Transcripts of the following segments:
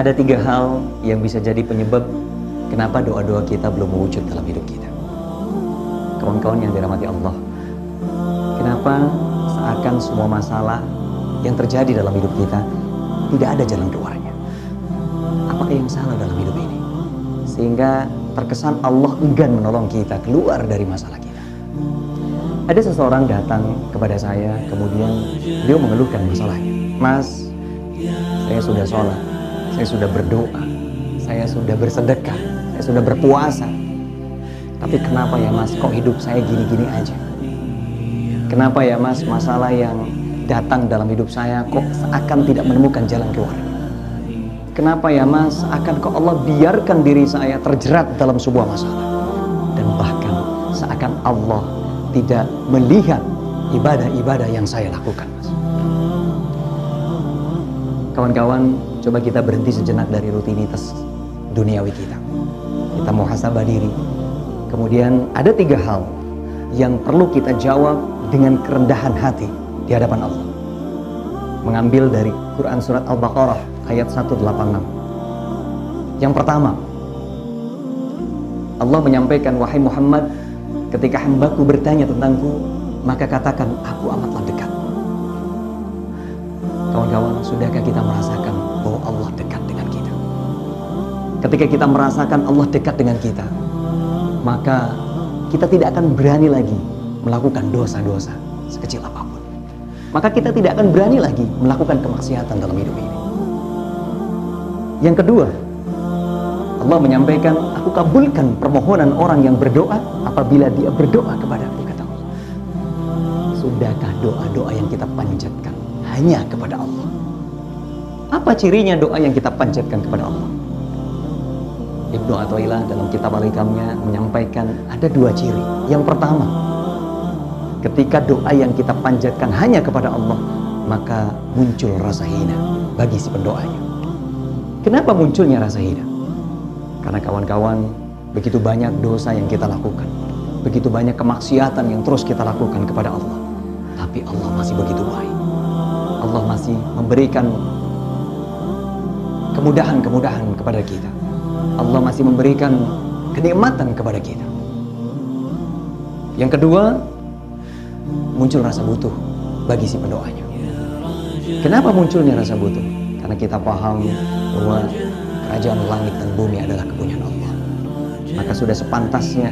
Ada tiga hal yang bisa jadi penyebab kenapa doa-doa kita belum mewujud dalam hidup kita. Kawan-kawan yang dirahmati Allah, kenapa seakan semua masalah yang terjadi dalam hidup kita tidak ada jalan keluarnya? Apakah yang salah dalam hidup ini? Sehingga terkesan Allah enggan menolong kita keluar dari masalah kita. Ada seseorang datang kepada saya, kemudian dia mengeluhkan masalahnya. Mas, saya sudah sholat, saya sudah berdoa, saya sudah bersedekah, saya sudah berpuasa. Tapi kenapa ya mas, kok hidup saya gini-gini aja? Kenapa ya mas, masalah yang datang dalam hidup saya kok seakan tidak menemukan jalan keluar? Kenapa ya mas, akan kok Allah biarkan diri saya terjerat dalam sebuah masalah? Dan bahkan seakan Allah tidak melihat ibadah-ibadah yang saya lakukan mas. Kawan-kawan, coba kita berhenti sejenak dari rutinitas duniawi kita. Kita mau hasabah diri. Kemudian ada tiga hal yang perlu kita jawab dengan kerendahan hati di hadapan Allah. Mengambil dari Quran Surat Al-Baqarah ayat 186. Yang pertama, Allah menyampaikan, Wahai Muhammad, ketika hambaku bertanya tentangku, maka katakan, aku amatlah dekat. Kawan-kawan, sudahkah kita merasakan bahwa Allah dekat dengan kita? Ketika kita merasakan Allah dekat dengan kita, maka kita tidak akan berani lagi melakukan dosa-dosa sekecil apa pun. Maka kita tidak akan berani lagi melakukan kemaksiatan dalam hidup ini. Yang kedua, Allah menyampaikan, aku kabulkan permohonan orang yang berdoa apabila dia berdoa kepada aku, kata Allah. Sudahkah doa-doa yang kita panjatkan hanya kepada Allah. Apa cirinya doa yang kita panjatkan kepada Allah? Ibnu Athaillah dalam kitab Al-Hikamnya menyampaikan ada dua ciri. Yang pertama, ketika doa yang kita panjatkan hanya kepada Allah, maka muncul rasa hina bagi si pendoanya. Kenapa munculnya rasa hina? Karena kawan-kawan, begitu banyak dosa yang kita lakukan. Begitu banyak kemaksiatan yang terus kita lakukan kepada Allah. Tapi Allah masih begitu baik. Allah masih memberikan kemudahan-kemudahan kepada kita. Allah masih memberikan kenikmatan kepada kita. Yang kedua, muncul rasa butuh bagi si pendoanya. Kenapa munculnya rasa butuh? Karena kita paham bahwa kerajaan langit dan bumi adalah kepunyaan Allah. Maka sudah sepantasnya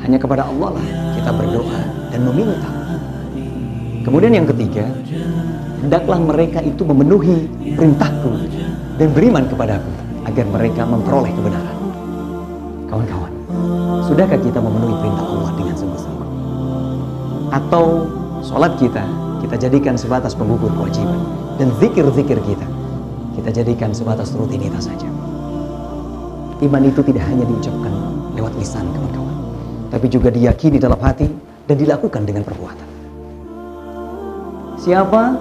hanya kepada Allah lah kita berdoa dan meminta. Kemudian yang ketiga, hendaklah mereka itu memenuhi perintahku dan beriman kepadaku agar mereka memperoleh kebenaran. Kawan-kawan, sudahkah kita memenuhi perintah Allah dengan sungguh-sungguh? Atau sholat kita, kita jadikan sebatas penggugur kewajiban. Dan zikir-zikir kita, kita jadikan sebatas rutinitas saja. Iman itu tidak hanya diucapkan lewat lisan, kawan-kawan. Tapi juga diyakini dalam hati dan dilakukan dengan perbuatan. Siapa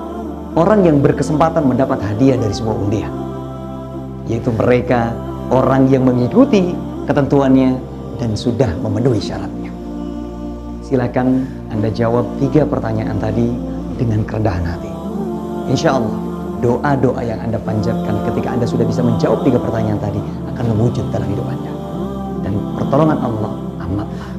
orang yang berkesempatan mendapat hadiah dari sebuah undian? Yaitu mereka orang yang mengikuti ketentuannya dan sudah memenuhi syaratnya. Silakan Anda jawab tiga pertanyaan tadi dengan kerendahan hati. Insya Allah doa-doa yang Anda panjatkan ketika Anda sudah bisa menjawab tiga pertanyaan tadi akan mewujud dalam hidup Anda. Dan pertolongan Allah amatlah